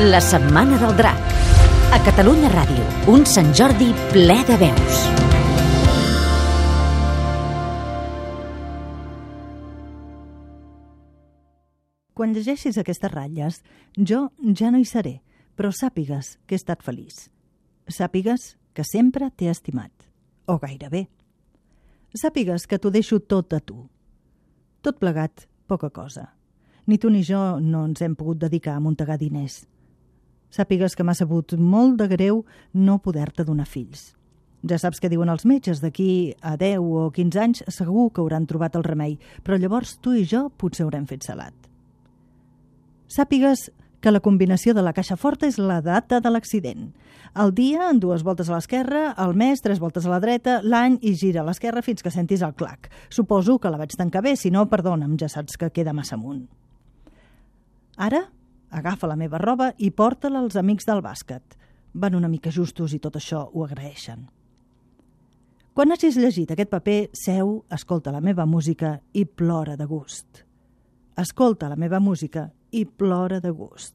La Setmana del Drac. A Catalunya Ràdio, un Sant Jordi ple de veus. Quan llegeixis aquestes ratlles, jo ja no hi seré, però sàpigues que he estat feliç. Sàpigues que sempre t'he estimat. O gairebé. Sàpigues que t'ho deixo tot a tu. Tot plegat, poca cosa. Ni tu ni jo no ens hem pogut dedicar a muntegar diners. Sàpigues que m'ha sabut molt de greu no poder-te donar fills. Ja saps què diuen els metges, d'aquí a 10 o 15 anys segur que hauran trobat el remei, però llavors tu i jo potser haurem fet salat. Sàpigues que la combinació de la caixa forta és la data de l'accident. El dia, dues voltes a l'esquerra, el mes, tres voltes a la dreta, l'any i gira a l'esquerra fins que sentis el clac. Suposo que la vaig tancar bé, si no, perdona'm, ja saps que queda massa amunt. Ara Agafa la meva roba i porta-la als amics del bàsquet. Van una mica justos i tot això ho agraeixen. Quan hagis llegit aquest paper, seu, escolta la meva música i plora de gust. Escolta la meva música i plora de gust.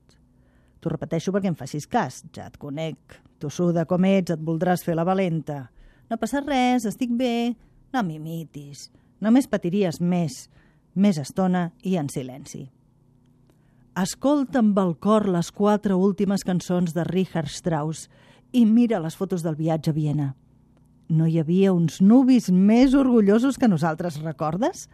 T'ho repeteixo perquè em facis cas, ja et conec. Tu suda com ets, et voldràs fer la valenta. No passa res, estic bé, no m'imitis. Només patiries més, més estona i en silenci. Escolta amb el cor les quatre últimes cançons de Richard Strauss i mira les fotos del viatge a Viena. No hi havia uns nubis més orgullosos que nosaltres, recordes?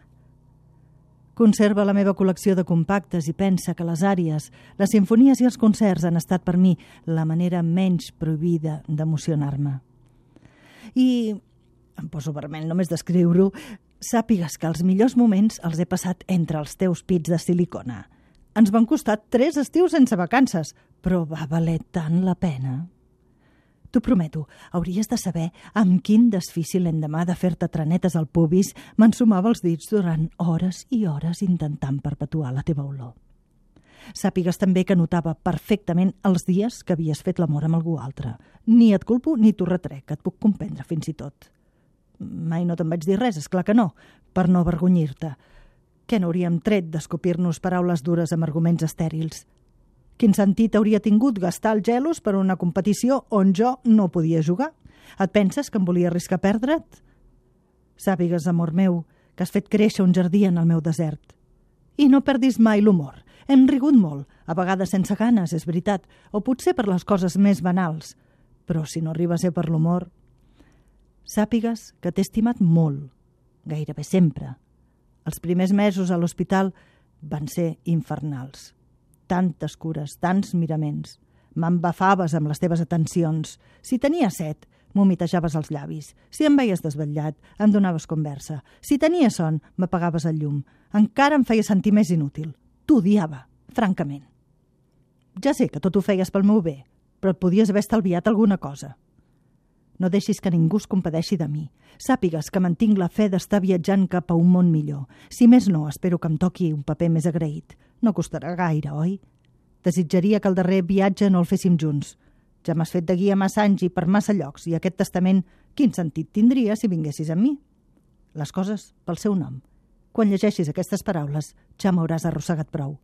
Conserva la meva col·lecció de compactes i pensa que les àries, les sinfonies i els concerts han estat per mi la manera menys prohibida d'emocionar-me. I em poso vermell només d'escriure-ho, sàpigues que els millors moments els he passat entre els teus pits de silicona – ens van costar tres estius sense vacances, però va valer tant la pena. T'ho prometo, hauries de saber amb quin desfici l'endemà de fer-te trenetes al pubis m'ensumava els dits durant hores i hores intentant perpetuar la teva olor. Sàpigues també que notava perfectament els dies que havies fet l'amor amb algú altre. Ni et culpo ni t'ho retrec, et puc comprendre fins i tot. Mai no te'n vaig dir res, és clar que no, per no avergonyir-te. Què n'hauríem tret d'escopir-nos paraules dures amb arguments estèrils? Quin sentit hauria tingut gastar el gelos per una competició on jo no podia jugar? Et penses que em volia arriscar perdre't? Sàpigues, amor meu, que has fet créixer un jardí en el meu desert. I no perdis mai l'humor. Hem rigut molt, a vegades sense ganes, és veritat, o potser per les coses més banals. Però si no arriba a ser per l'humor... Sàpigues que t'he estimat molt, gairebé sempre, els primers mesos a l'hospital van ser infernals. Tantes cures, tants miraments. M'embafaves amb les teves atencions. Si tenia set, m'humitejaves els llavis. Si em veies desvetllat, em donaves conversa. Si tenia son, m'apagaves el llum. Encara em feia sentir més inútil. T'odiava, francament. Ja sé que tot ho feies pel meu bé, però et podies haver estalviat alguna cosa. No deixis que ningú es compadeixi de mi. Sàpigues que mantinc la fe d'estar viatjant cap a un món millor. Si més no, espero que em toqui un paper més agraït. No costarà gaire, oi? Desitjaria que el darrer viatge no el féssim junts. Ja m'has fet de guia massa anys i per massa llocs, i aquest testament quin sentit tindria si vinguessis amb mi? Les coses pel seu nom. Quan llegeixis aquestes paraules, ja m'hauràs arrossegat prou.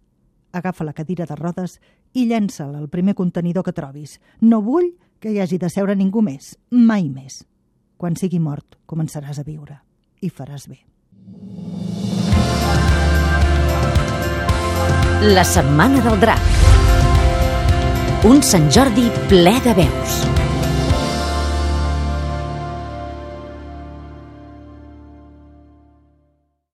Agafa la cadira de rodes i llença'l al primer contenidor que trobis. No vull que hi hagi de seure ningú més, mai més. Quan sigui mort, començaràs a viure i faràs bé. La Setmana del Drac. Un Sant Jordi ple de veus.